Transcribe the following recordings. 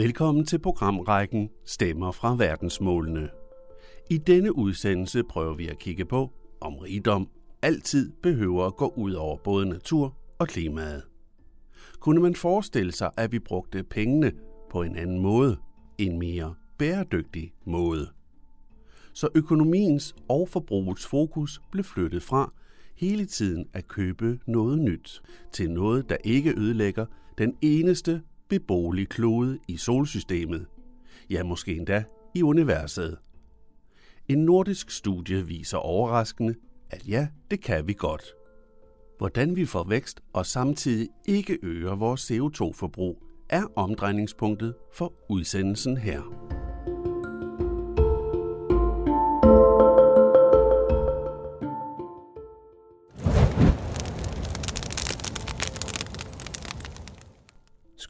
Velkommen til programrækken Stemmer fra verdensmålene. I denne udsendelse prøver vi at kigge på, om rigdom altid behøver at gå ud over både natur og klimaet. Kunne man forestille sig, at vi brugte pengene på en anden måde, en mere bæredygtig måde? Så økonomiens og forbrugets fokus blev flyttet fra hele tiden at købe noget nyt til noget, der ikke ødelægger den eneste beboelig klode i solsystemet, ja måske endda i universet. En nordisk studie viser overraskende, at ja, det kan vi godt. Hvordan vi får vækst og samtidig ikke øger vores CO2-forbrug, er omdrejningspunktet for udsendelsen her.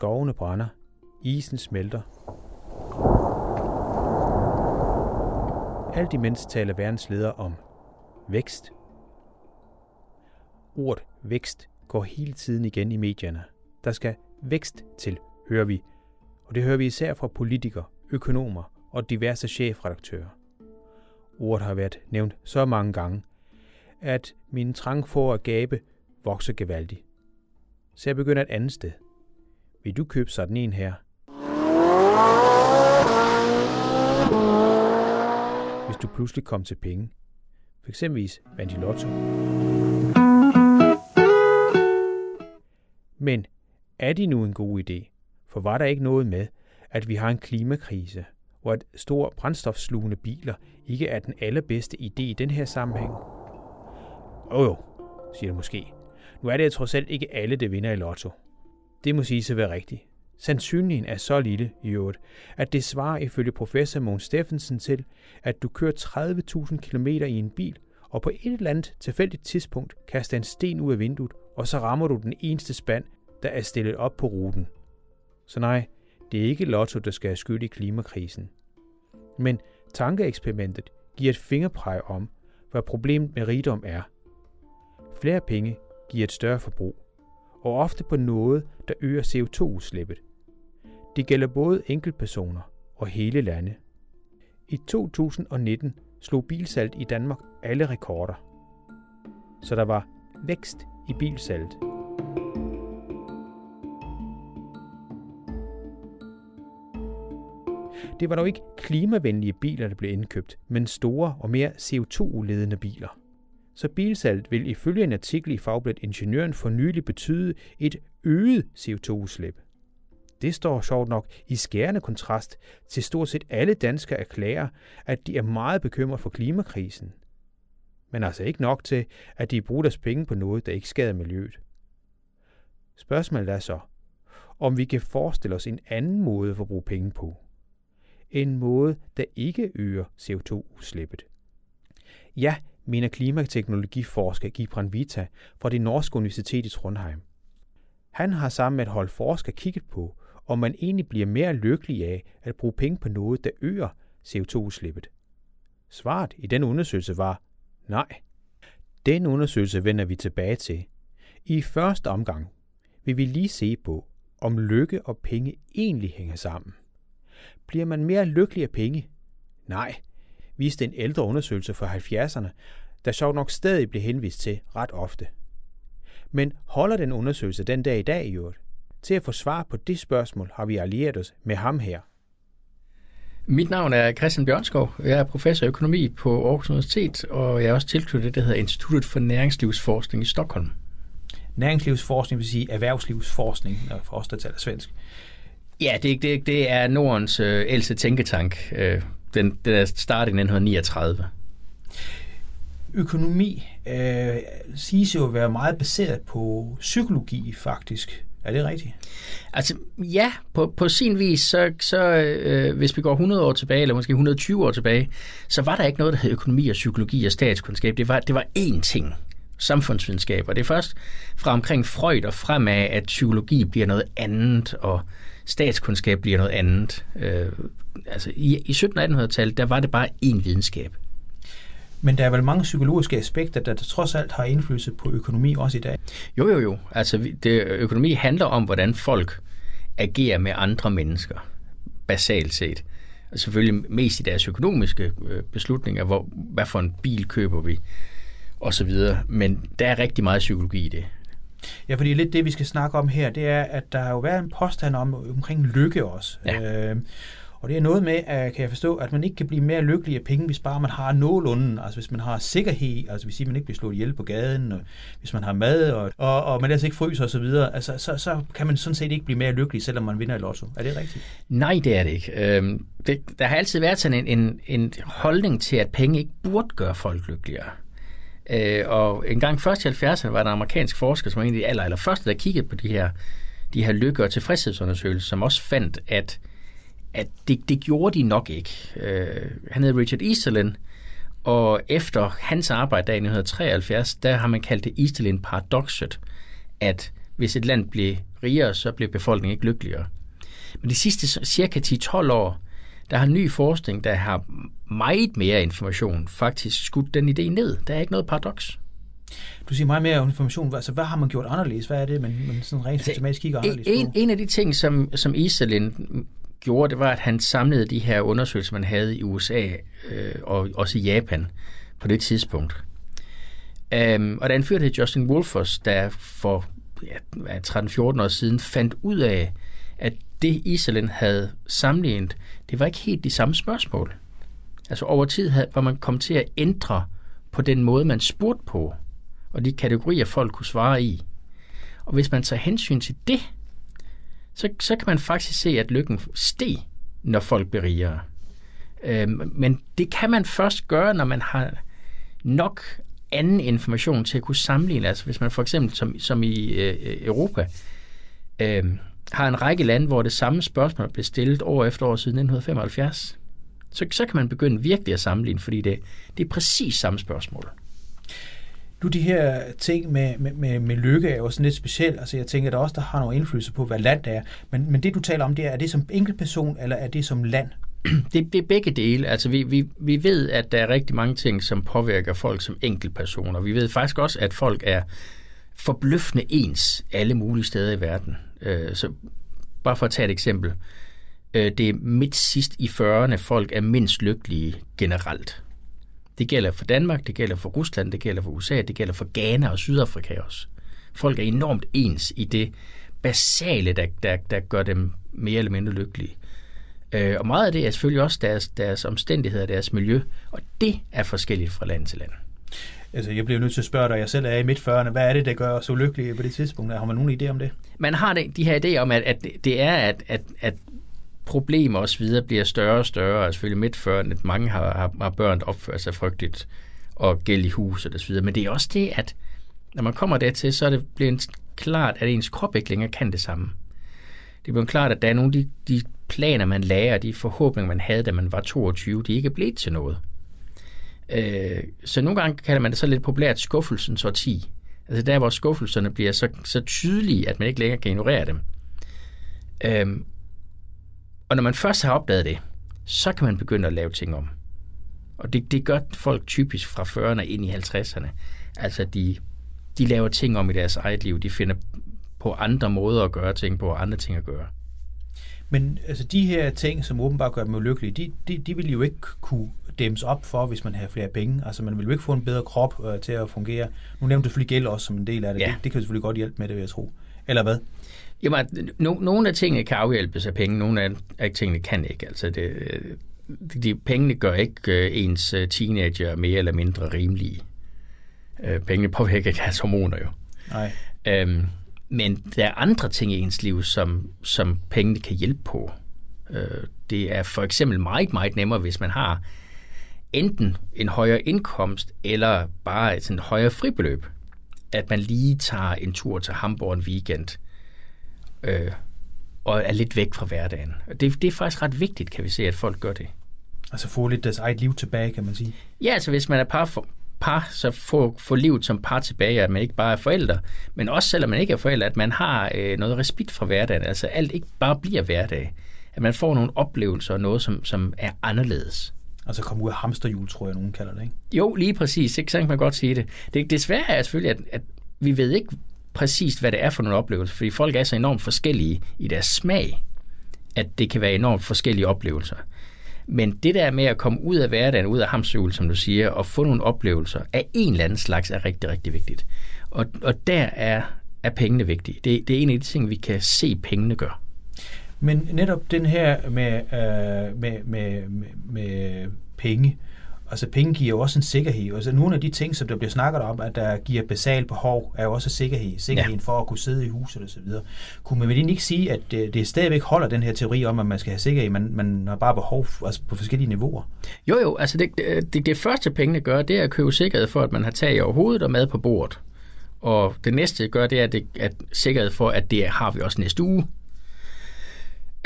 Skovene brænder. Isen smelter. Alt imens taler verdens ledere om vækst. Ordet vækst går hele tiden igen i medierne. Der skal vækst til, hører vi. Og det hører vi især fra politikere, økonomer og diverse chefredaktører. Ordet har været nævnt så mange gange, at min trang for at gabe vokser gevaldigt. Så jeg begynder et andet sted – vil du købe sådan en her? Hvis du pludselig kom til penge. For eksempelvis vandt i lotto. Men er det nu en god idé? For var der ikke noget med, at vi har en klimakrise, og at store brændstofslugende biler ikke er den allerbedste idé i den her sammenhæng? Åh oh jo, siger du måske. Nu er det trods alt ikke alle, der vinder i lotto. Det må sige at være rigtigt. Sandsynligheden er så lille i øvrigt, at det svarer ifølge professor Mogens Steffensen til, at du kører 30.000 km i en bil, og på et eller andet tilfældigt tidspunkt kaster en sten ud af vinduet, og så rammer du den eneste spand, der er stillet op på ruten. Så nej, det er ikke Lotto, der skal have skyld i klimakrisen. Men tankeeksperimentet giver et fingerpræg om, hvad problemet med rigdom er. Flere penge giver et større forbrug og ofte på noget, der øger CO2-udslippet. Det gælder både enkeltpersoner og hele lande. I 2019 slog bilsalget i Danmark alle rekorder. Så der var vækst i bilsalget. Det var dog ikke klimavenlige biler, der blev indkøbt, men store og mere CO2-uledende biler så bilsalget vil ifølge en artikel i Fagbladet Ingeniøren for nylig betyde et øget CO2-udslip. Det står sjovt nok i skærende kontrast til stort set alle danskere erklærer, at de er meget bekymret for klimakrisen. Men altså ikke nok til, at de bruger deres penge på noget, der ikke skader miljøet. Spørgsmålet er så, om vi kan forestille os en anden måde at bruge penge på. En måde, der ikke øger CO2-udslippet. Ja, mener klimateknologiforsker Gibran Vita fra det norske universitet i Trondheim. Han har sammen med et hold forskere kigget på, om man egentlig bliver mere lykkelig af at bruge penge på noget, der øger CO2-udslippet. Svaret i den undersøgelse var nej. Den undersøgelse vender vi tilbage til. I første omgang vil vi lige se på, om lykke og penge egentlig hænger sammen. Bliver man mere lykkelig af penge? Nej, viste en ældre undersøgelse fra 70'erne, der sjovt nok stadig blev henvist til ret ofte. Men holder den undersøgelse den dag i dag i øvrigt? Til at få svar på det spørgsmål har vi allieret os med ham her. Mit navn er Christian Bjørnskov. Jeg er professor i økonomi på Aarhus Universitet, og jeg er også tilknyttet det, der hedder Instituttet for Næringslivsforskning i Stockholm. Næringslivsforskning vil sige erhvervslivsforskning, for os, der taler svensk. Ja, det, det, det er Nordens øh, ældste tænketank. Øh, den, den er startet i 1939. Økonomi øh, siges jo at være meget baseret på psykologi, faktisk. Er det rigtigt? Altså, ja, på, på sin vis, så, så øh, hvis vi går 100 år tilbage, eller måske 120 år tilbage, så var der ikke noget, der hed økonomi og psykologi og statskundskab. Det var, det var én ting, samfundsvidenskab. Og det er først fra omkring Freud og fremad, at psykologi bliver noget andet, og statskundskab bliver noget andet. Øh, altså i, i 1700-1800-tallet, der var det bare én videnskab. Men der er vel mange psykologiske aspekter, der, der trods alt har indflydelse på økonomi også i dag? Jo, jo, jo. Altså, det, økonomi handler om, hvordan folk agerer med andre mennesker. basalt set. Og selvfølgelig mest i deres økonomiske øh, beslutninger, hvor, hvad for en bil køber vi, og så videre. Men der er rigtig meget psykologi i det. Ja, fordi lidt det, vi skal snakke om her, det er, at der har jo været en påstand om, omkring lykke også. Ja. Øh, og det er noget med, at, kan jeg forstå, at man ikke kan blive mere lykkelig af penge, hvis bare man har nogenlunde, altså hvis man har sikkerhed, altså hvis man ikke bliver slået ihjel på gaden, og hvis man har mad, og, og, og man altså ikke fryser osv., altså, så, så kan man sådan set ikke blive mere lykkelig, selvom man vinder i lotto. Er det rigtigt? Nej, det er det ikke. Øhm, det, der har altid været sådan en, en, en holdning til, at penge ikke burde gøre folk lykkeligere. Øh, og en gang først i 70'erne var der en amerikansk forsker, som var en af de aller, aller første, der kiggede på de her, de her lykke- og tilfredshedsundersøgelser, som også fandt, at at det, det gjorde de nok ikke. Øh, han hed Richard Easterlin, og efter hans arbejde der i 1973, der har man kaldt det Easterlin-paradoxet, at hvis et land bliver rigere, så bliver befolkningen ikke lykkeligere. Men de sidste cirka 10-12 år, der har ny forskning, der har meget mere information, faktisk skudt den idé ned. Der er ikke noget paradoks. Du siger meget mere information. Altså, hvad har man gjort anderledes? Hvad er det, man, man sådan rent altså, systematisk kigger anderledes en, på? En af de ting, som, som Iselin gjorde, det var, at han samlede de her undersøgelser, man havde i USA øh, og også i Japan på det tidspunkt. Um, og der er fyr, der Justin Wolfers, der for ja, 13-14 år siden fandt ud af, at det Iselin havde sammenlignet, det var ikke helt de samme spørgsmål. Altså over tid havde, var man kommet til at ændre på den måde, man spurgte på, og de kategorier, folk kunne svare i. Og hvis man tager hensyn til det, så, så kan man faktisk se, at lykken steg, når folk bliver rigere. Øhm, men det kan man først gøre, når man har nok anden information til at kunne sammenligne. Altså hvis man for eksempel, som, som i øh, Europa, øh, har en række lande, hvor det samme spørgsmål blev stillet år efter år siden 1975, så, så kan man begynde virkelig at sammenligne, fordi det, det er præcis samme spørgsmål. Nu de her ting med, med, med, med lykke er jo sådan lidt specielt. Altså jeg tænker, at der også der har nogle indflydelse på, hvad land det er. Men, men det du taler om, det er, er det som enkeltperson, eller er det som land? Det, det er begge dele. Altså vi, vi, vi ved, at der er rigtig mange ting, som påvirker folk som enkeltpersoner. Vi ved faktisk også, at folk er forbløffende ens alle mulige steder i verden. Øh, så bare for at tage et eksempel. Øh, det er midt sidst i 40'erne, folk er mindst lykkelige generelt. Det gælder for Danmark, det gælder for Rusland, det gælder for USA, det gælder for Ghana og Sydafrika også. Folk er enormt ens i det basale, der, der, der gør dem mere eller mindre lykkelige. Øh, og meget af det er selvfølgelig også deres, deres omstændigheder, deres miljø, og det er forskelligt fra land til land. Altså, jeg bliver nødt til at spørge dig, jeg selv er i midt 40'erne, hvad er det, der gør os så på det tidspunkt? Har man nogen idé om det? Man har det, de her idéer om, at, at det er, at, at, at problemer og så videre bliver større og større, og selvfølgelig midt før, at mange har, har, har børn, der opfører sig frygteligt, og gæld i hus og så videre. Men det er også det, at når man kommer dertil, så er det blevet klart, at ens krop ikke længere kan det samme. Det er blevet klart, at der er nogle af de, de planer, man lærer, de forhåbninger, man havde, da man var 22, de ikke er blevet til noget. Øh, så nogle gange kalder man det så lidt populært skuffelsens årti. Altså der, hvor skuffelserne bliver så, så tydelige, at man ikke længere kan ignorere dem. Øhm, og når man først har opdaget det, så kan man begynde at lave ting om. Og det, det gør folk typisk fra 40'erne ind i 50'erne. Altså, de, de laver ting om i deres eget liv. De finder på andre måder at gøre ting på, og andre ting at gøre. Men altså, de her ting, som åbenbart gør dem ulykkelige, de, de, de vil jo ikke kunne dæmmes op for, hvis man har flere penge. Altså, man vil jo ikke få en bedre krop øh, til at fungere. Nu nævnte du selvfølgelig gæld også som en del af det. Ja. det. Det kan selvfølgelig godt hjælpe med det, vil jeg tro. Eller hvad? Jamen, no, nogle af tingene kan afhjælpes af penge, nogle af, af tingene kan ikke. Altså, det, de, pengene gør ikke uh, ens øh, teenager mere eller mindre rimelige. Uh, pengene påvirker deres hormoner jo. Nej. Um, men der er andre ting i ens liv, som, som pengene kan hjælpe på. Uh, det er for eksempel meget, meget nemmere, hvis man har enten en højere indkomst, eller bare et sådan højere fribeløb. At man lige tager en tur til Hamburg en weekend – øh, og er lidt væk fra hverdagen. Det, det er faktisk ret vigtigt, kan vi se, at folk gør det. Altså få lidt deres eget liv tilbage, kan man sige. Ja, altså hvis man er par, par så få, få livet som par tilbage, at man ikke bare er forældre, men også selvom man ikke er forældre, at man har øh, noget respekt fra hverdagen, altså alt ikke bare bliver hverdag. At man får nogle oplevelser og noget, som, som er anderledes. Altså komme ud af hamsterhjul, tror jeg, nogen kalder det, ikke? Jo, lige præcis. Ikke? Så kan man godt sige det. Det, svære er selvfølgelig, at, at vi ved ikke, præcist, hvad det er for nogle oplevelser, fordi folk er så enormt forskellige i deres smag. at det kan være enormt forskellige oplevelser. Men det der med at komme ud af hverdagen, ud af hamsøl, som du siger, og få nogle oplevelser af en eller anden slags, er rigtig, rigtig vigtigt. Og, og der er, er pengene vigtige. Det, det er en af de ting, vi kan se pengene gøre. Men netop den her med, øh, med, med, med, med penge, altså penge giver jo også en sikkerhed. Altså nogle af de ting, som der bliver snakket om, at der giver basal behov, er jo også sikkerhed. Sikkerheden ja. for at kunne sidde i huset osv. Kunne man vel ikke sige, at det, det stadigvæk holder den her teori om, at man skal have sikkerhed, men man har bare behov altså på forskellige niveauer? Jo, jo. Altså det, det, det første pengene gør, det er at købe sikkerhed for, at man har tag over hovedet og mad på bordet. Og det næste gør, det er at, det, at sikkerhed for, at det har vi også næste uge.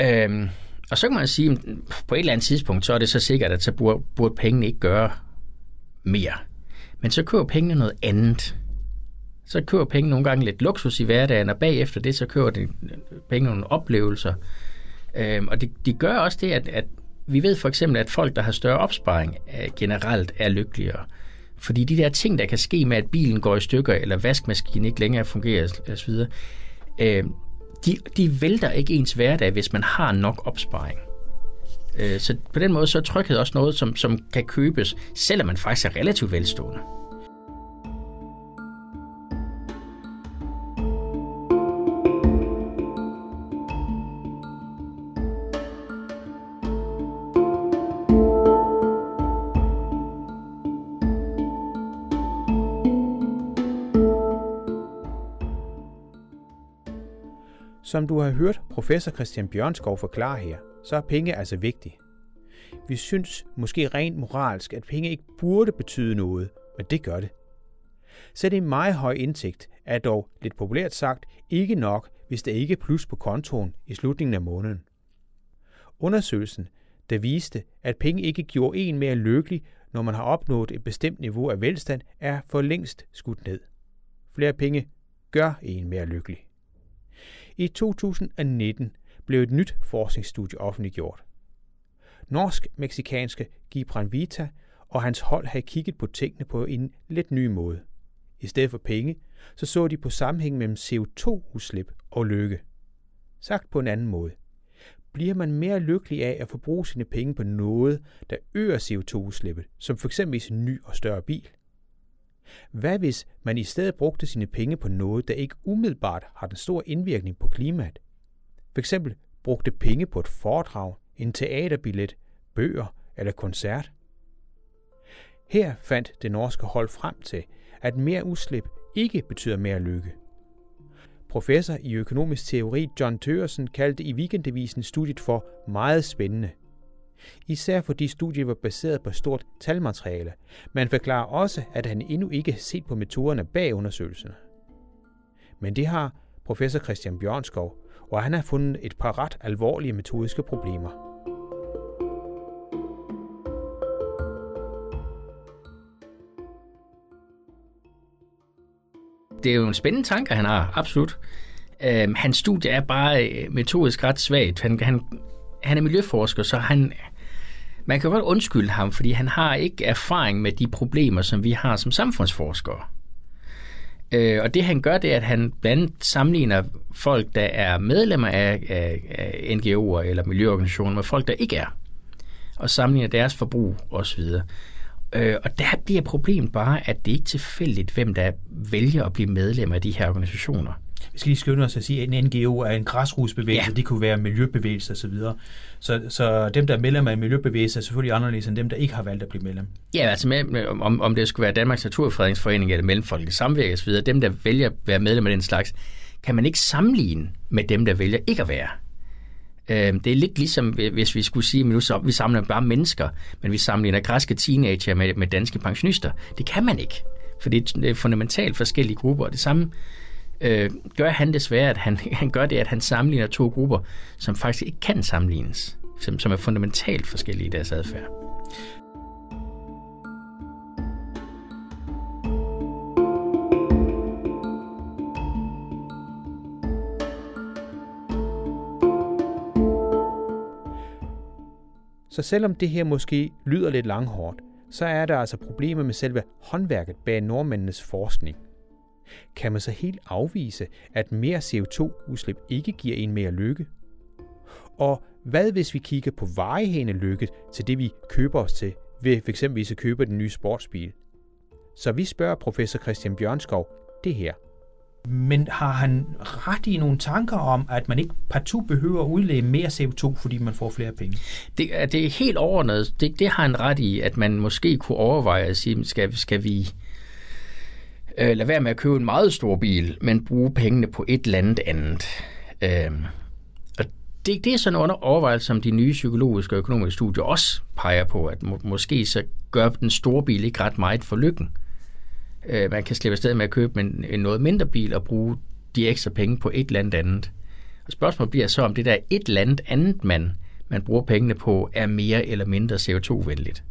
Øhm, og så kan man sige, at på et eller andet tidspunkt, så er det så sikkert, at så burde, burde pengene ikke gøre mere. Men så køber pengene noget andet. Så køber pengene nogle gange lidt luksus i hverdagen, og bagefter det, så køber de pengene nogle oplevelser. Øhm, og det de gør også det, at, at vi ved for eksempel, at folk, der har større opsparing, er, generelt er lykkeligere. Fordi de der ting, der kan ske med, at bilen går i stykker, eller vaskemaskinen ikke længere fungerer osv., øh, de, de vælter ikke ens hverdag, hvis man har nok opsparing. Øh, så på den måde så er tryghed også noget, som, som kan købes, selvom man faktisk er relativt velstående. Som du har hørt professor Christian Bjørnskov forklare her, så er penge altså vigtige. Vi synes måske rent moralsk, at penge ikke burde betyde noget, men det gør det. Selv en meget høj indtægt er dog, lidt populært sagt, ikke nok, hvis der ikke er plus på kontoen i slutningen af måneden. Undersøgelsen, der viste, at penge ikke gjorde en mere lykkelig, når man har opnået et bestemt niveau af velstand, er for længst skudt ned. Flere penge gør en mere lykkelig. I 2019 blev et nyt forskningsstudie offentliggjort. Norsk-meksikanske Gibran Vita og hans hold havde kigget på tingene på en lidt ny måde. I stedet for penge, så så de på sammenhæng mellem CO2-udslip og lykke. Sagt på en anden måde. Bliver man mere lykkelig af at forbruge sine penge på noget, der øger CO2-udslippet, som f.eks. en ny og større bil? Hvad hvis man i stedet brugte sine penge på noget, der ikke umiddelbart har den store indvirkning på klimaet? For eksempel brugte penge på et foredrag, en teaterbillet, bøger eller koncert. Her fandt det norske hold frem til, at mere udslip ikke betyder mere lykke. Professor i økonomisk teori John Tøresen kaldte i weekendavisen studiet for meget spændende – især fordi studiet var baseret på stort talmateriale. Man forklarer også, at han endnu ikke har set på metoderne bag undersøgelserne. Men det har professor Christian Bjørnskov, og han har fundet et par ret alvorlige metodiske problemer. Det er jo en spændende tanke, han har, absolut. Øhm, hans studie er bare øh, metodisk ret svagt. Han, han, han er miljøforsker, så han, man kan godt undskylde ham, fordi han har ikke erfaring med de problemer, som vi har som samfundsforskere. Øh, og det han gør, det er, at han blandt andet sammenligner folk, der er medlemmer af, af, af NGO'er eller miljøorganisationer med folk, der ikke er. Og sammenligner deres forbrug osv. Øh, og der bliver problemet bare, at det ikke er tilfældigt, hvem der vælger at blive medlem af de her organisationer. Vi skal lige skynde os at sige, at en NGO er en græsrodsbevægelse, ja. det kunne være miljøbevægelse osv. Så, så, så dem, der er medlemmer af miljøbevægelse, er selvfølgelig anderledes end dem, der ikke har valgt at blive medlem. Ja, altså med, om, om det skulle være Danmarks Naturfredningsforening eller Mellemfolkeligt Samvirke osv., dem, der vælger at være medlem af den slags, kan man ikke sammenligne med dem, der vælger ikke at være. Øhm, det er lidt ligesom, hvis vi skulle sige, at nu vi samler bare mennesker, men vi sammenligner græske teenager med, med danske pensionister. Det kan man ikke, for det er fundamentalt forskellige grupper. Det samme øh, gør han desværre, at han, han gør det, at han sammenligner to grupper, som faktisk ikke kan sammenlignes, som, som er fundamentalt forskellige i deres adfærd. Så selvom det her måske lyder lidt langhårdt, så er der altså problemer med selve håndværket bag nordmændenes forskning. Kan man så helt afvise, at mere CO2-udslip ikke giver en mere lykke? Og hvad hvis vi kigger på vejhæne lykke til det, vi køber os til, ved f.eks. at købe den nye sportsbil? Så vi spørger professor Christian Bjørnskov det her. Men har han ret i nogle tanker om, at man ikke partout behøver at udlede mere CO2, fordi man får flere penge? Det, er, det er helt overordnet. Det, det har han ret i, at man måske kunne overveje at sige, skal, skal vi øh, lad være med at købe en meget stor bil, men bruge pengene på et eller andet andet. Øh, og det, det er sådan under overvejelse, som de nye psykologiske og økonomiske studier også peger på, at må, måske så gør den store bil ikke ret meget for lykken. Øh, man kan slippe afsted med at købe en, en noget mindre bil og bruge de ekstra penge på et eller andet andet. Og spørgsmålet bliver så, om det der et eller andet andet, man, man bruger pengene på, er mere eller mindre CO2-venligt.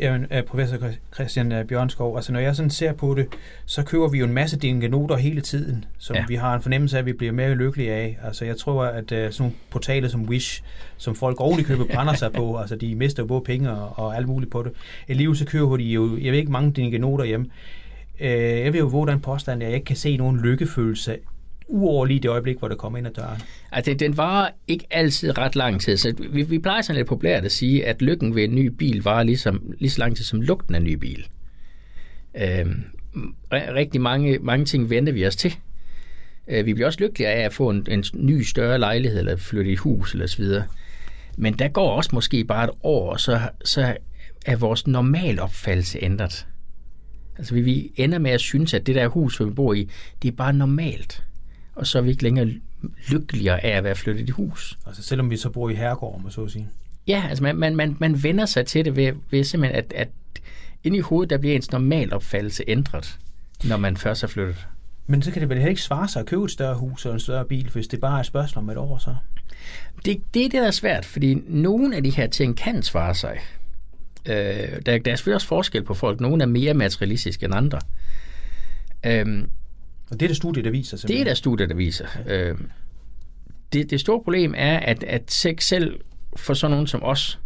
Jamen, øh, professor Christian øh, Bjørnskov, altså når jeg sådan ser på det, så køber vi jo en masse dingenoter hele tiden, som ja. vi har en fornemmelse af, at vi bliver mere lykkelige af. Altså jeg tror, at uh, sådan nogle portaler som Wish, som folk ordentligt køber brænder sig på, altså de mister både penge og, og alt muligt på det. Alligevel så køber de jo, jeg ved ikke, mange dingenoter hjem. Uh, jeg vil jo våge den påstand, at jeg ikke kan se nogen lykkefølelse uoverlig lige det øjeblik, hvor det kommer ind ad døren? Altså, den var ikke altid ret lang tid. Så vi, vi plejer sådan lidt populært at sige, at lykken ved en ny bil var ligesom, lige så lang tid som lugten af en ny bil. Øhm, rigtig mange, mange ting venter vi os til. Øh, vi bliver også lykkelige af at få en, en ny, større lejlighed, eller flytte i hus, eller så videre. Men der går også måske bare et år, og så, så er vores normal opfattelse ændret. Altså vi, vi ender med at synes, at det der hus, vi bor i, det er bare normalt og så er vi ikke længere lykkeligere af at være flyttet i hus. Altså selvom vi så bor i herregård, må så at sige? Ja, altså man, man, man, man vender sig til det ved, ved simpelthen, at, at inde i hovedet, der bliver ens normal opfattelse ændret, når man først er flyttet. Men så kan det vel ikke svare sig at købe et større hus og en større bil, hvis det bare er et spørgsmål om et år så? Det, det er det, der er svært, fordi nogle af de her ting kan svare sig. Øh, der, der er selvfølgelig også forskel på folk. Nogle er mere materialistiske end andre. Øh, og det er det studie, der viser? Simpelthen. Det er der studie, der viser. Øh, det, det store problem er, at, at selv for sådan nogen som os,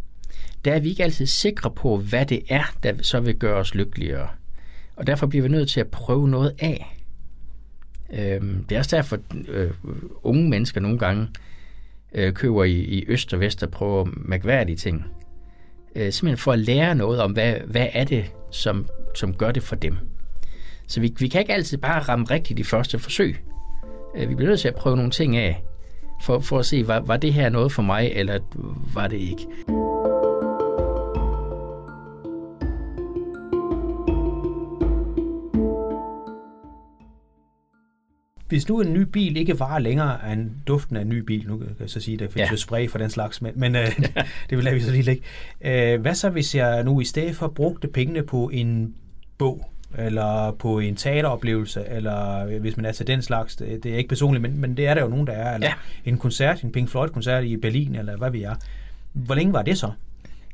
der er vi ikke altid sikre på, hvad det er, der så vil gøre os lykkeligere. Og derfor bliver vi nødt til at prøve noget af. Øh, det er også derfor, øh, unge mennesker nogle gange øh, køber i, i øst og vest og prøver mærkværdige ting. Øh, simpelthen for at lære noget om, hvad, hvad er det, som, som gør det for dem. Så vi, vi kan ikke altid bare ramme rigtigt i første forsøg. Øh, vi bliver nødt til at prøve nogle ting af, for, for at se, var, var det her noget for mig, eller var det ikke. hvis nu en ny bil ikke varer længere end duften af en ny bil, nu kan jeg så sige, der findes ja. spray for den slags, men, men øh, det vil vi så lige lægge. Øh, hvad så, hvis jeg nu i stedet for brugte pengene på en bog, eller på en teateroplevelse, eller hvis man er til den slags, det, det er ikke personligt, men, men det er der jo nogen, der er, eller ja. en koncert, en Pink Floyd-koncert i Berlin, eller hvad vi er. Hvor længe var det så?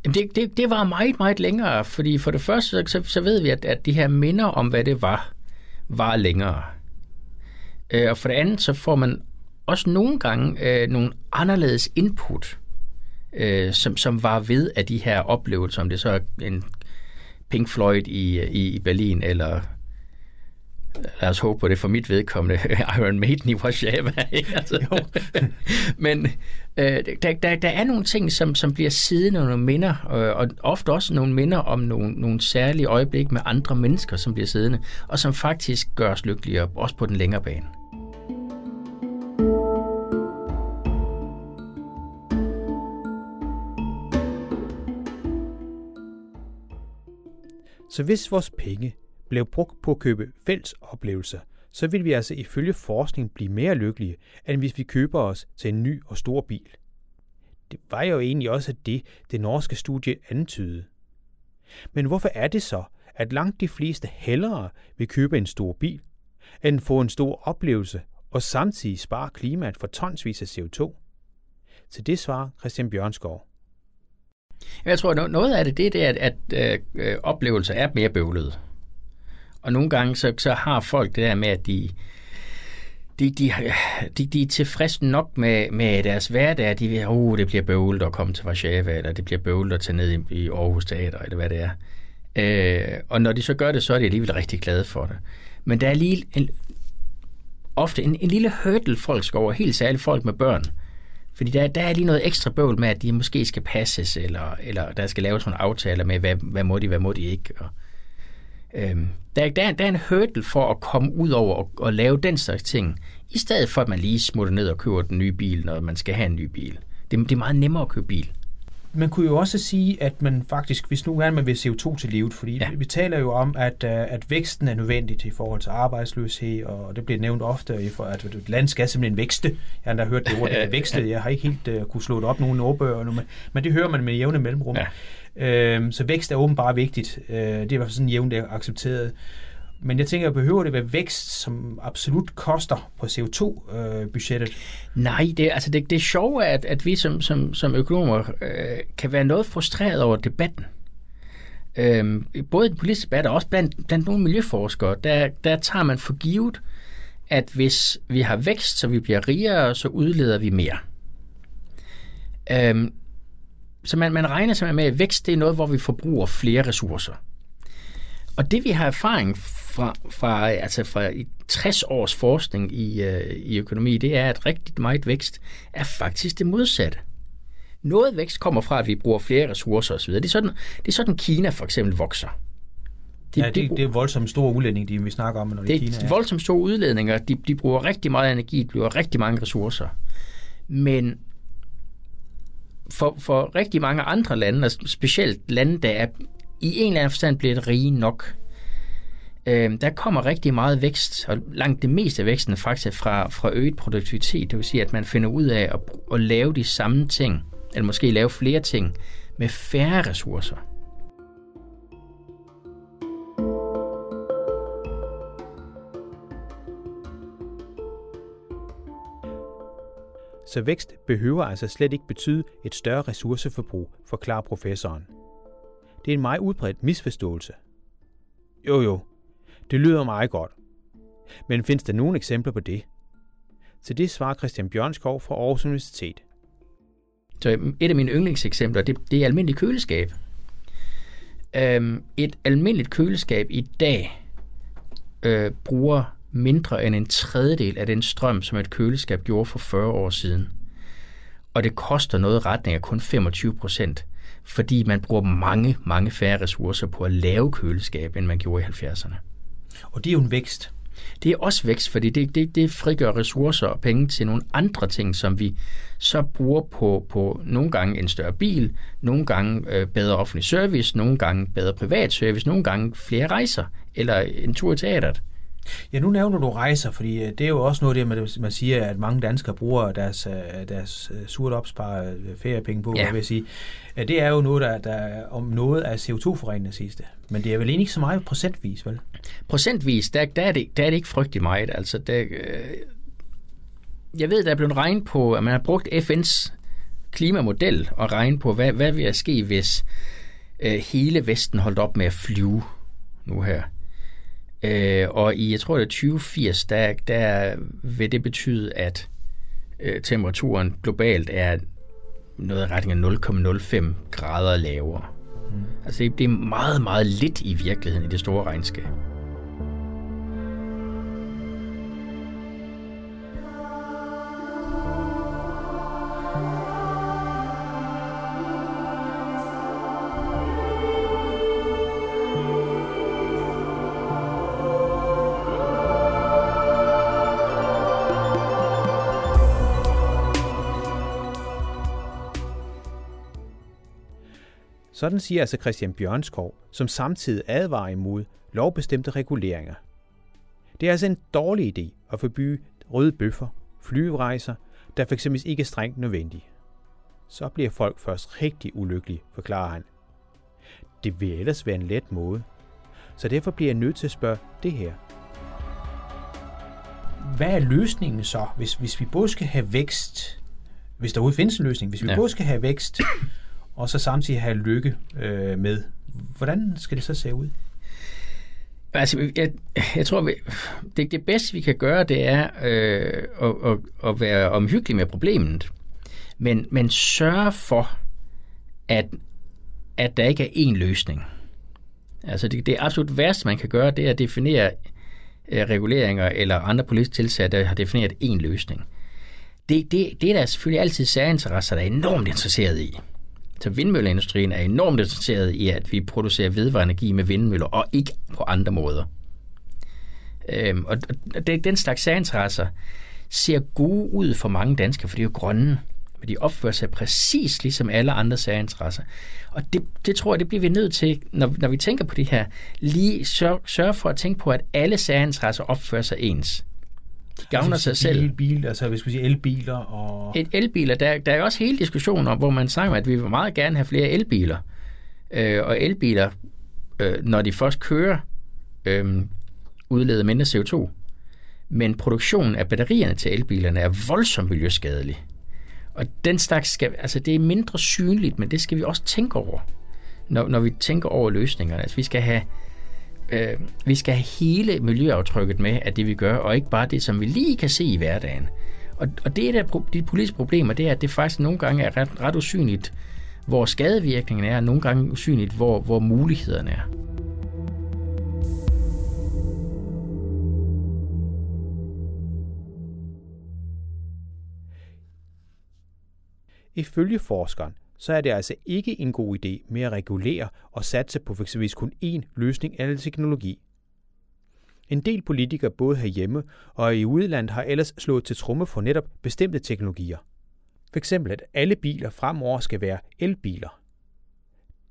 Jamen det, det, det var meget, meget længere, fordi for det første, så, så ved vi, at, at de her minder om, hvad det var, var længere. Øh, og for det andet, så får man også nogle gange øh, nogle anderledes input, øh, som, som var ved af de her oplevelser, om det så er en Pink Floyd i, i, i Berlin, eller lad os håbe på det for mit vedkommende, Iron Maiden i Warszawa. altså. Men øh, der, der, der er nogle ting, som, som bliver siddende nogle minder, øh, og ofte også nogle minder om nogle, nogle særlige øjeblik med andre mennesker, som bliver siddende, og som faktisk gør os lykkeligere, også på den længere bane. Så hvis vores penge blev brugt på at købe fælles oplevelser, så vil vi altså ifølge forskning blive mere lykkelige, end hvis vi køber os til en ny og stor bil. Det var jo egentlig også det, det norske studie antydede. Men hvorfor er det så, at langt de fleste hellere vil købe en stor bil, end få en stor oplevelse og samtidig spare klimaet for tonsvis af CO2? Til det svarer Christian Bjørnskov. Jeg tror, noget af det, det er, at, at øh, øh, oplevelser er mere bøvlede. Og nogle gange, så, så har folk det der med, at de, de, de, de, de er tilfredse nok med, med deres hverdag. De vil, oh, det bliver bøvlet at komme til Warszawa, eller det bliver bøvlet at tage ned i, i Aarhus Teater, eller hvad det er. Øh, og når de så gør det, så er de alligevel rigtig glade for det. Men der er lige en, ofte en, en lille hurdle, folk skal over, helt særligt folk med børn fordi der, der er lige noget ekstra bøvl med, at de måske skal passes, eller, eller der skal laves nogle aftaler med, hvad, hvad må de, hvad må de ikke. Og, øhm, der, der, der er en hurdle for at komme ud over og, og lave den slags ting, i stedet for at man lige smutter ned og køber den nye bil, når man skal have en ny bil. Det, det er meget nemmere at købe bil. Man kunne jo også sige, at man faktisk, hvis nu gerne man vil CO2 til livet, fordi ja. vi taler jo om, at, øh, at væksten er nødvendig i forhold til arbejdsløshed, og det bliver nævnt ofte, for at et land skal simpelthen vækste. Jeg har da hørt det ord, der vækste. Jeg har ikke helt uh, kunne slå det op nogen ordbøger, men, men det hører man med jævne mellemrum. Ja. Øhm, så vækst er åbenbart vigtigt. Øh, det er i hvert fald sådan jævnt accepteret. Men jeg tænker, behøver det være vækst, som absolut koster på CO2-budgettet? Øh, Nej, det, altså det, det sjove er, at, at vi som, som, som økonomer øh, kan være noget frustreret over debatten. Øh, både i den politiske debat og også blandt, blandt nogle miljøforskere, der, der tager man for givet, at hvis vi har vækst, så vi bliver rigere, så udleder vi mere. Øh, så man, man regner simpelthen med, at vækst det er noget, hvor vi forbruger flere ressourcer. Og det vi har erfaring fra, fra, altså fra 60 års forskning i, øh, i økonomi, det er, at rigtig meget vækst er faktisk det modsatte. Noget vækst kommer fra, at vi bruger flere ressourcer osv. Det er sådan, det er sådan Kina for eksempel vokser. De, ja, det, de, det er voldsomt store udledning, de vi snakker om, når det, det er Kina. Det er voldsomt store udledninger. De, de bruger rigtig meget energi, de bruger rigtig mange ressourcer. Men for, for rigtig mange andre lande, og specielt lande, der er i en eller anden forstand blevet rige nok, øh, der kommer rigtig meget vækst, og langt det meste af væksten faktisk fra, fra øget produktivitet. Det vil sige, at man finder ud af at, at lave de samme ting, eller måske lave flere ting, med færre ressourcer. Så vækst behøver altså slet ikke betyde et større ressourceforbrug, forklarer professoren. Det er en meget udbredt misforståelse. Jo jo, det lyder meget godt. Men findes der nogle eksempler på det? Til det svarer Christian Bjørnskov fra Aarhus Universitet. Så øhm, et af mine yndlingseksempler, det, det er almindeligt køleskab. Øhm, et almindeligt køleskab i dag øh, bruger mindre end en tredjedel af den strøm, som et køleskab gjorde for 40 år siden. Og det koster noget retning af kun 25 procent, fordi man bruger mange, mange færre ressourcer på at lave køleskab, end man gjorde i 70'erne. Og det er jo en vækst. Det er også vækst, fordi det, det, det frigør ressourcer og penge til nogle andre ting, som vi så bruger på, på nogle gange en større bil, nogle gange øh, bedre offentlig service, nogle gange bedre privat service, nogle gange flere rejser eller en tur i teateret. Ja, nu nævner du rejser, fordi øh, det er jo også noget af det, man siger, at mange danskere bruger deres, øh, deres øh, surt opsparede feriepenge på, ja. vil jeg sige. Det er jo noget, der, der om noget af CO2-forureningen sidste. Men det er vel egentlig ikke så meget procentvis, vel? Procentvis, der, der, er, det, der er det ikke frygtelig meget. Altså, der, jeg ved, der er blevet regnet på, at man har brugt FN's klimamodel og regnet på, hvad, hvad vil der ske, hvis øh, hele Vesten holdt op med at flyve nu her. Øh, og i, jeg tror det er 2080, der, der vil det betyde, at øh, temperaturen globalt er noget af retning af 0,05 grader lavere. Mm. Altså det, det er meget, meget lidt i virkeligheden i det store regnskab. Sådan siger altså Christian Bjørnskov, som samtidig advarer imod lovbestemte reguleringer. Det er altså en dårlig idé at forbyde røde bøffer, flyrejser, der fx ikke er strengt nødvendige. Så bliver folk først rigtig ulykkelige, forklarer han. Det vil ellers være en let måde. Så derfor bliver jeg nødt til at spørge det her. Hvad er løsningen så, hvis, hvis vi både skal have vækst, hvis der findes en løsning, hvis vi ja. både skal have vækst og så samtidig have lykke øh, med. Hvordan skal det så se ud? Altså, jeg, jeg tror, vi, det, det bedste, vi kan gøre, det er øh, at, at, at være omhyggelig med problemet. Men, men sørge for, at, at der ikke er én løsning. Altså, det, det absolut værste, man kan gøre, det er at definere øh, reguleringer eller andre politiske tilsag, der har defineret én løsning. det, det, det er der selvfølgelig altid særinteresser, der er enormt interesseret i. Så vindmølleindustrien er enormt interesseret i, at vi producerer vedvarende energi med vindmøller, og ikke på andre måder. Øhm, og det, den slags særinteresser ser gode ud for mange danskere, for de er jo grønne. Men de opfører sig præcis ligesom alle andre særinteresser. Og det, det tror jeg, det bliver vi nødt til, når, når vi tænker på det her, lige sørge sørg for at tænke på, at alle særinteresser opfører sig ens. De gavner altså, sig selv. Bil, altså hvis vi siger elbiler og... Et elbiler, der, der er også hele diskussionen om, hvor man snakker om, at vi vil meget gerne have flere elbiler. Øh, og elbiler, øh, når de først kører, øh, udleder mindre CO2. Men produktionen af batterierne til elbilerne er voldsomt miljøskadelig. Og den slags skal, altså det er mindre synligt, men det skal vi også tænke over, når, når vi tænker over løsningerne. Altså vi skal have øh, vi skal have hele miljøaftrykket med af det, vi gør, og ikke bare det, som vi lige kan se i hverdagen. Og, og det er der de politiske problemer, det er, at det faktisk nogle gange er ret, ret usynligt, hvor skadevirkningen er, og nogle gange usynligt, hvor, hvor mulighederne er. Ifølge forskeren, så er det altså ikke en god idé med at regulere og satse på f.eks. kun én løsning eller teknologi. En del politikere både herhjemme og i udlandet har ellers slået til tromme for netop bestemte teknologier. For eksempel at alle biler fremover skal være elbiler.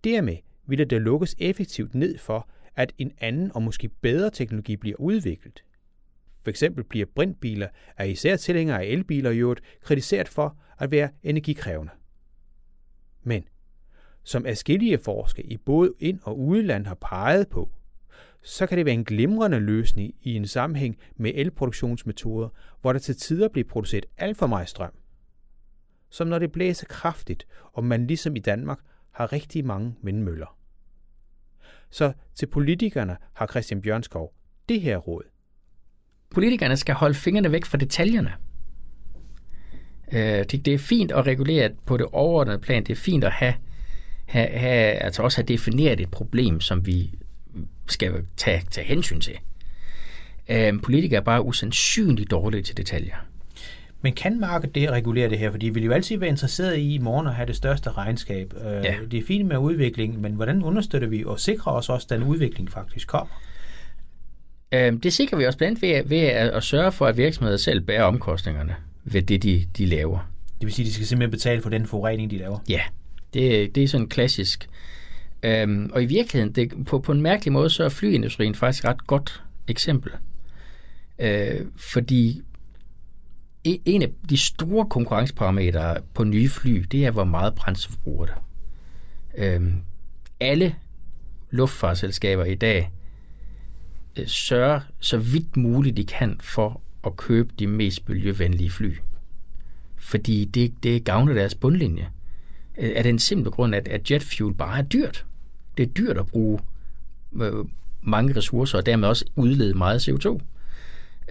Dermed vil der lukkes effektivt ned for, at en anden og måske bedre teknologi bliver udviklet. For eksempel bliver brintbiler af især tilhængere af elbiler i øvrigt kritiseret for at være energikrævende. Men som afskillige forskere i både ind- og udland har peget på, så kan det være en glimrende løsning i en sammenhæng med elproduktionsmetoder, hvor der til tider bliver produceret alt for meget strøm. Som når det blæser kraftigt, og man ligesom i Danmark har rigtig mange vindmøller. Så til politikerne har Christian Bjørnskov det her råd. Politikerne skal holde fingrene væk fra detaljerne. Øh, det, er fint at regulere på det overordnede plan. Det er fint at have, have, have altså også have defineret et problem, som vi skal tage, tage hensyn til. Øh, politikere er bare usandsynligt dårlige til detaljer. Men kan markedet det regulere det her? Fordi vi vil jo altid være interesseret i i morgen at have det største regnskab. Øh, ja. Det er fint med udvikling, men hvordan understøtter vi og sikrer os også, at den udvikling faktisk kommer? Det sikrer vi også blandt ved, ved at sørge for, at virksomheder selv bærer omkostningerne ved det, de, de laver. Det vil sige, at de skal simpelthen betale for den forurening, de laver? Ja, det, det er sådan klassisk. Øhm, og i virkeligheden, det, på, på en mærkelig måde, så er flyindustrien faktisk et ret godt eksempel. Øh, fordi en af de store konkurrenceparametre på nye fly, det er, hvor meget brændstof bruger det. Øhm, alle luftfartsselskaber i dag øh, sørger så vidt muligt de kan for at købe de mest miljøvenlige fly. Fordi det, det gavner deres bundlinje. Øh, er det en simpel grund, at, at jet fuel bare er dyrt? Det er dyrt at bruge øh, mange ressourcer, og dermed også udlede meget CO2.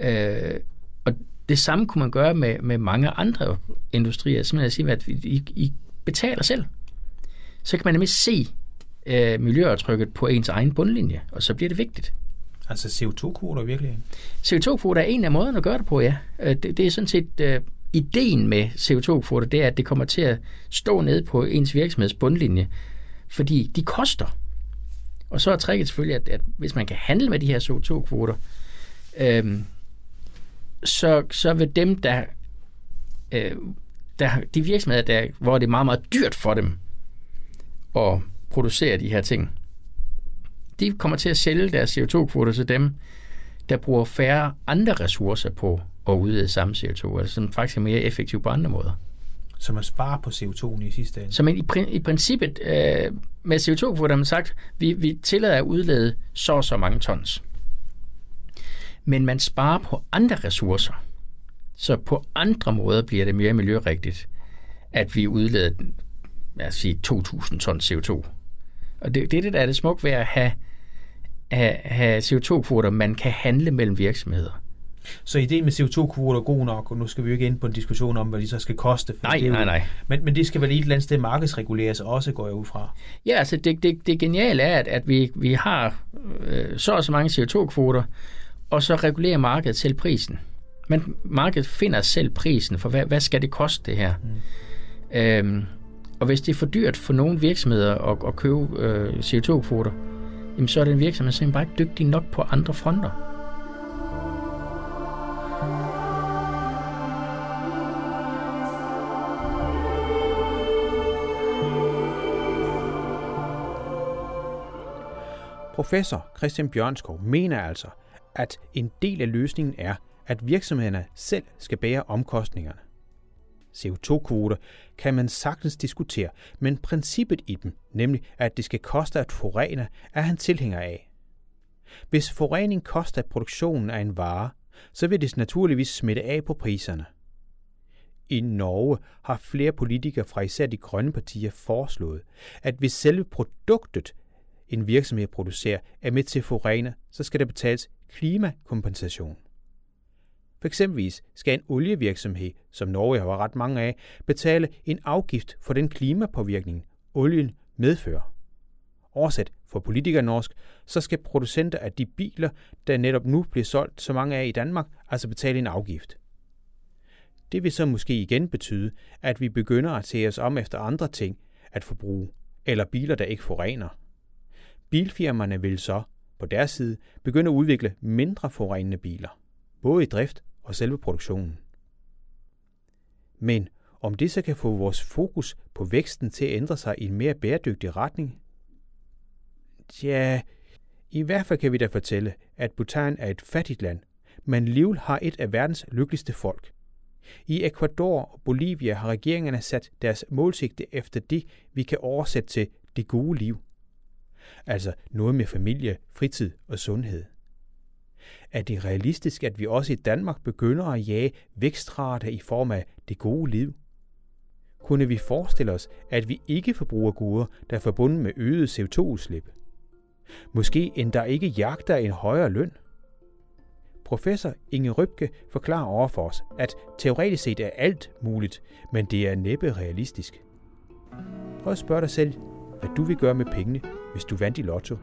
Øh, og det samme kunne man gøre med, med mange andre industrier. Simpelthen at sige, at I, I betaler selv. Så kan man nemlig se øh, miljøaftrykket på ens egen bundlinje, og så bliver det vigtigt. Altså CO2-kvoter virkelig? CO2-kvoter er en af måderne at gøre det på, ja. Øh, det, det er sådan set uh, ideen med CO2-kvoter, det er, at det kommer til at stå nede på ens virksomheds bundlinje, fordi de koster. Og så er tricket selvfølgelig, at, at hvis man kan handle med de her CO2-kvoter, øhm, så, så vil dem, der, øh, der de virksomheder, der, hvor det er meget, meget dyrt for dem at producere de her ting, de kommer til at sælge deres CO2-kvoter til dem, der bruger færre andre ressourcer på at udlede samme CO2, altså som faktisk er mere effektiv på andre måder. Så man sparer på CO2'en i sidste ende? Så man i, i princippet øh, med CO2-kvoter har man sagt, vi, vi tillader at udlede så og så mange tons. Men man sparer på andre ressourcer. Så på andre måder bliver det mere miljørigtigt, at vi udleder lad os sige, 2.000 tons CO2. Og det, det er det, der er det smukt ved at have have, have CO2-kvoter, man kan handle mellem virksomheder. Så ideen med CO2-kvoter er god nok, og nu skal vi jo ikke ind på en diskussion om, hvad de så skal koste. nej, det nej, nej. Men, men det skal vel i et eller andet sted markedsreguleres også, går jeg ud fra. Ja, altså det, det, det geniale er, at, at vi, vi har øh, så og så mange CO2-kvoter, og så regulerer markedet selv prisen. Men markedet finder selv prisen for, hvad, hvad skal det koste det her? Mm. Øhm, og hvis det er for dyrt for nogle virksomheder at, at købe øh, CO2-kvoter, jamen så er den virksomhed simpelthen bare ikke dygtig nok på andre fronter. Professor Christian Bjørnskov mener altså, at en del af løsningen er, at virksomhederne selv skal bære omkostningerne. CO2-kvoter kan man sagtens diskutere, men princippet i dem, nemlig at det skal koste at forurene, er han tilhænger af. Hvis forurening koster produktionen af en vare, så vil det naturligvis smitte af på priserne. I Norge har flere politikere fra især de grønne partier foreslået, at hvis selve produktet, en virksomhed producerer, er med til at forurene, så skal der betales klimakompensation. For eksempelvis skal en olievirksomhed, som Norge har ret mange af, betale en afgift for den klimapåvirkning, olien medfører. Oversat for politikere norsk, så skal producenter af de biler, der netop nu bliver solgt så mange af i Danmark, altså betale en afgift. Det vil så måske igen betyde, at vi begynder at se os om efter andre ting at forbruge, eller biler, der ikke forurener. Bilfirmaerne vil så, på deres side, begynde at udvikle mindre forurenende biler, både i drift og selve produktionen. Men om det så kan få vores fokus på væksten til at ændre sig i en mere bæredygtig retning? Ja, i hvert fald kan vi da fortælle, at Bhutan er et fattigt land, men alligevel har et af verdens lykkeligste folk. I Ecuador og Bolivia har regeringerne sat deres målsigte efter det, vi kan oversætte til det gode liv. Altså noget med familie, fritid og sundhed. Er det realistisk, at vi også i Danmark begynder at jage vækstrater i form af det gode liv? Kunne vi forestille os, at vi ikke forbruger goder, der er forbundet med øget CO2-udslip? Måske endda ikke jagter en højere løn? Professor Inge Røbke forklarer over for os, at teoretisk set er alt muligt, men det er næppe realistisk. Prøv at spørge dig selv, hvad du vil gøre med pengene, hvis du vandt i lotto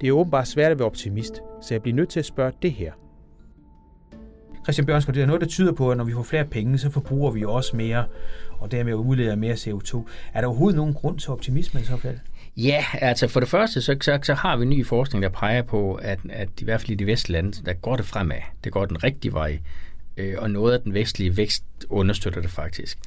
det er åbenbart svært at være optimist, så jeg bliver nødt til at spørge det her. Christian Bjørnskov, det er noget, der tyder på, at når vi får flere penge, så forbruger vi også mere, og dermed udleder mere CO2. Er der overhovedet nogen grund til optimisme i så fald? Ja, altså for det første, så, så, så har vi ny forskning, der peger på, at, at i hvert fald i de vestlige lande, der går det fremad. Det går den rigtige vej, øh, og noget af den vestlige vækst understøtter det faktisk.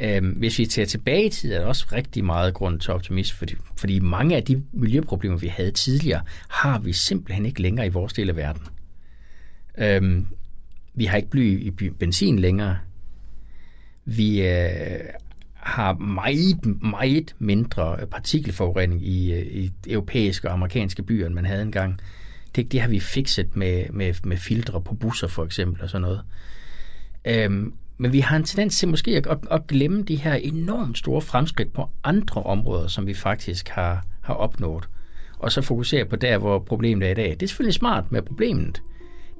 Øhm, hvis vi tager tilbage i tid, er der også rigtig meget grund til optimisme, fordi, fordi mange af de miljøproblemer, vi havde tidligere, har vi simpelthen ikke længere i vores del af verden. Øhm, vi har ikke bly i benzin længere. Vi øh, har meget, meget mindre partikelforurening i, øh, i europæiske og amerikanske byer, end man havde engang. Det, det har vi fikset med, med, med filtre på busser for eksempel og sådan noget. Øhm, men vi har en tendens til måske at, at, at glemme de her enormt store fremskridt på andre områder, som vi faktisk har, har opnået. Og så fokusere på der, hvor problemet er i dag. Det er selvfølgelig smart med problemet.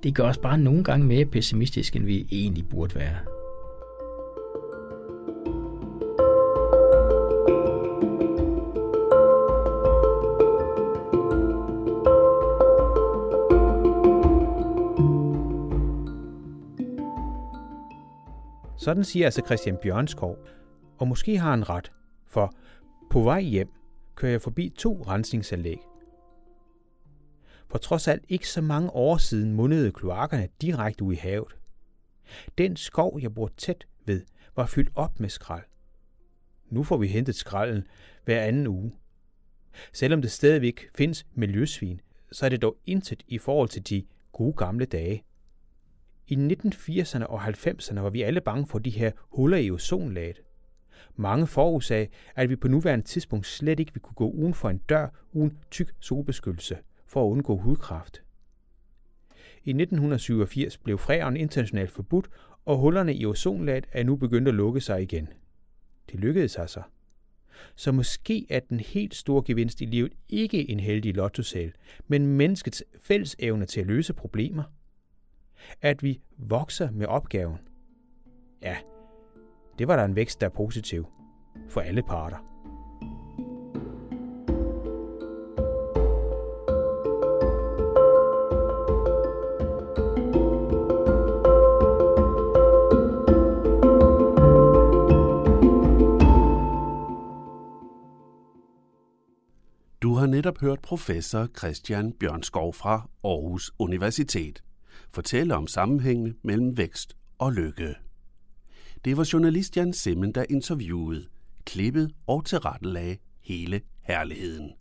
Det gør os bare nogle gange mere pessimistiske, end vi egentlig burde være. Sådan siger altså Christian Bjørnskov, og måske har han ret, for på vej hjem kører jeg forbi to rensningsanlæg. For trods alt ikke så mange år siden mundede kloakkerne direkte ud i havet. Den skov, jeg bor tæt ved, var fyldt op med skrald. Nu får vi hentet skralden hver anden uge. Selvom det stadigvæk findes miljøsvin, så er det dog intet i forhold til de gode gamle dage. I 1980'erne og 90'erne var vi alle bange for de her huller i ozonlaget. Mange forudsagde, at vi på nuværende tidspunkt slet ikke ville kunne gå uden for en dør uden tyk solbeskyttelse for at undgå hudkræft. I 1987 blev freon internationalt forbudt, og hullerne i ozonlaget er nu begyndt at lukke sig igen. Det lykkedes altså. Så måske er den helt store gevinst i livet ikke en heldig lottosal, men menneskets fælles evne til at løse problemer. At vi vokser med opgaven. Ja, det var der en vækst, der er positiv for alle parter. Du har netop hørt professor Christian Bjørnskov fra Aarhus Universitet fortælle om sammenhængene mellem vækst og lykke. Det var journalist Jan Simmen, der interviewede, klippet og tilrettelagde hele herligheden.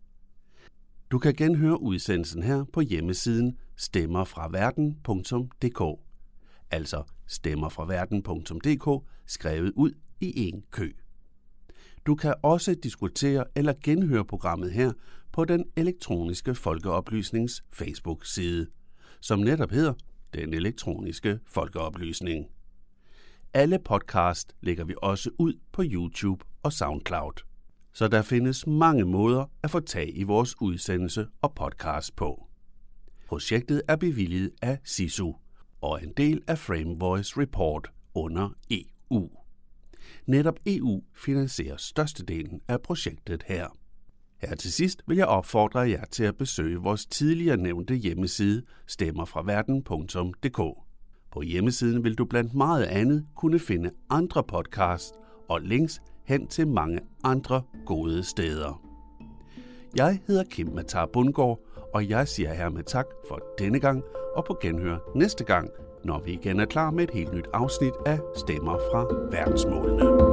Du kan genhøre udsendelsen her på hjemmesiden stemmerfraverden.dk altså stemmerfraverden.dk skrevet ud i en kø. Du kan også diskutere eller genhøre programmet her på den elektroniske folkeoplysnings Facebook-side, som netop hedder den Elektroniske Folkeoplysning. Alle podcast lægger vi også ud på YouTube og SoundCloud. Så der findes mange måder at få tag i vores udsendelse og podcast på. Projektet er bevilget af SISU og en del af Frame Voice Report under EU. Netop EU finansierer størstedelen af projektet her. Her til sidst vil jeg opfordre jer til at besøge vores tidligere nævnte hjemmeside stemmerfraverden.dk. På hjemmesiden vil du blandt meget andet kunne finde andre podcasts og links hen til mange andre gode steder. Jeg hedder Kim Matar Bundgaard, og jeg siger hermed tak for denne gang og på genhør næste gang, når vi igen er klar med et helt nyt afsnit af Stemmer fra verdensmålene.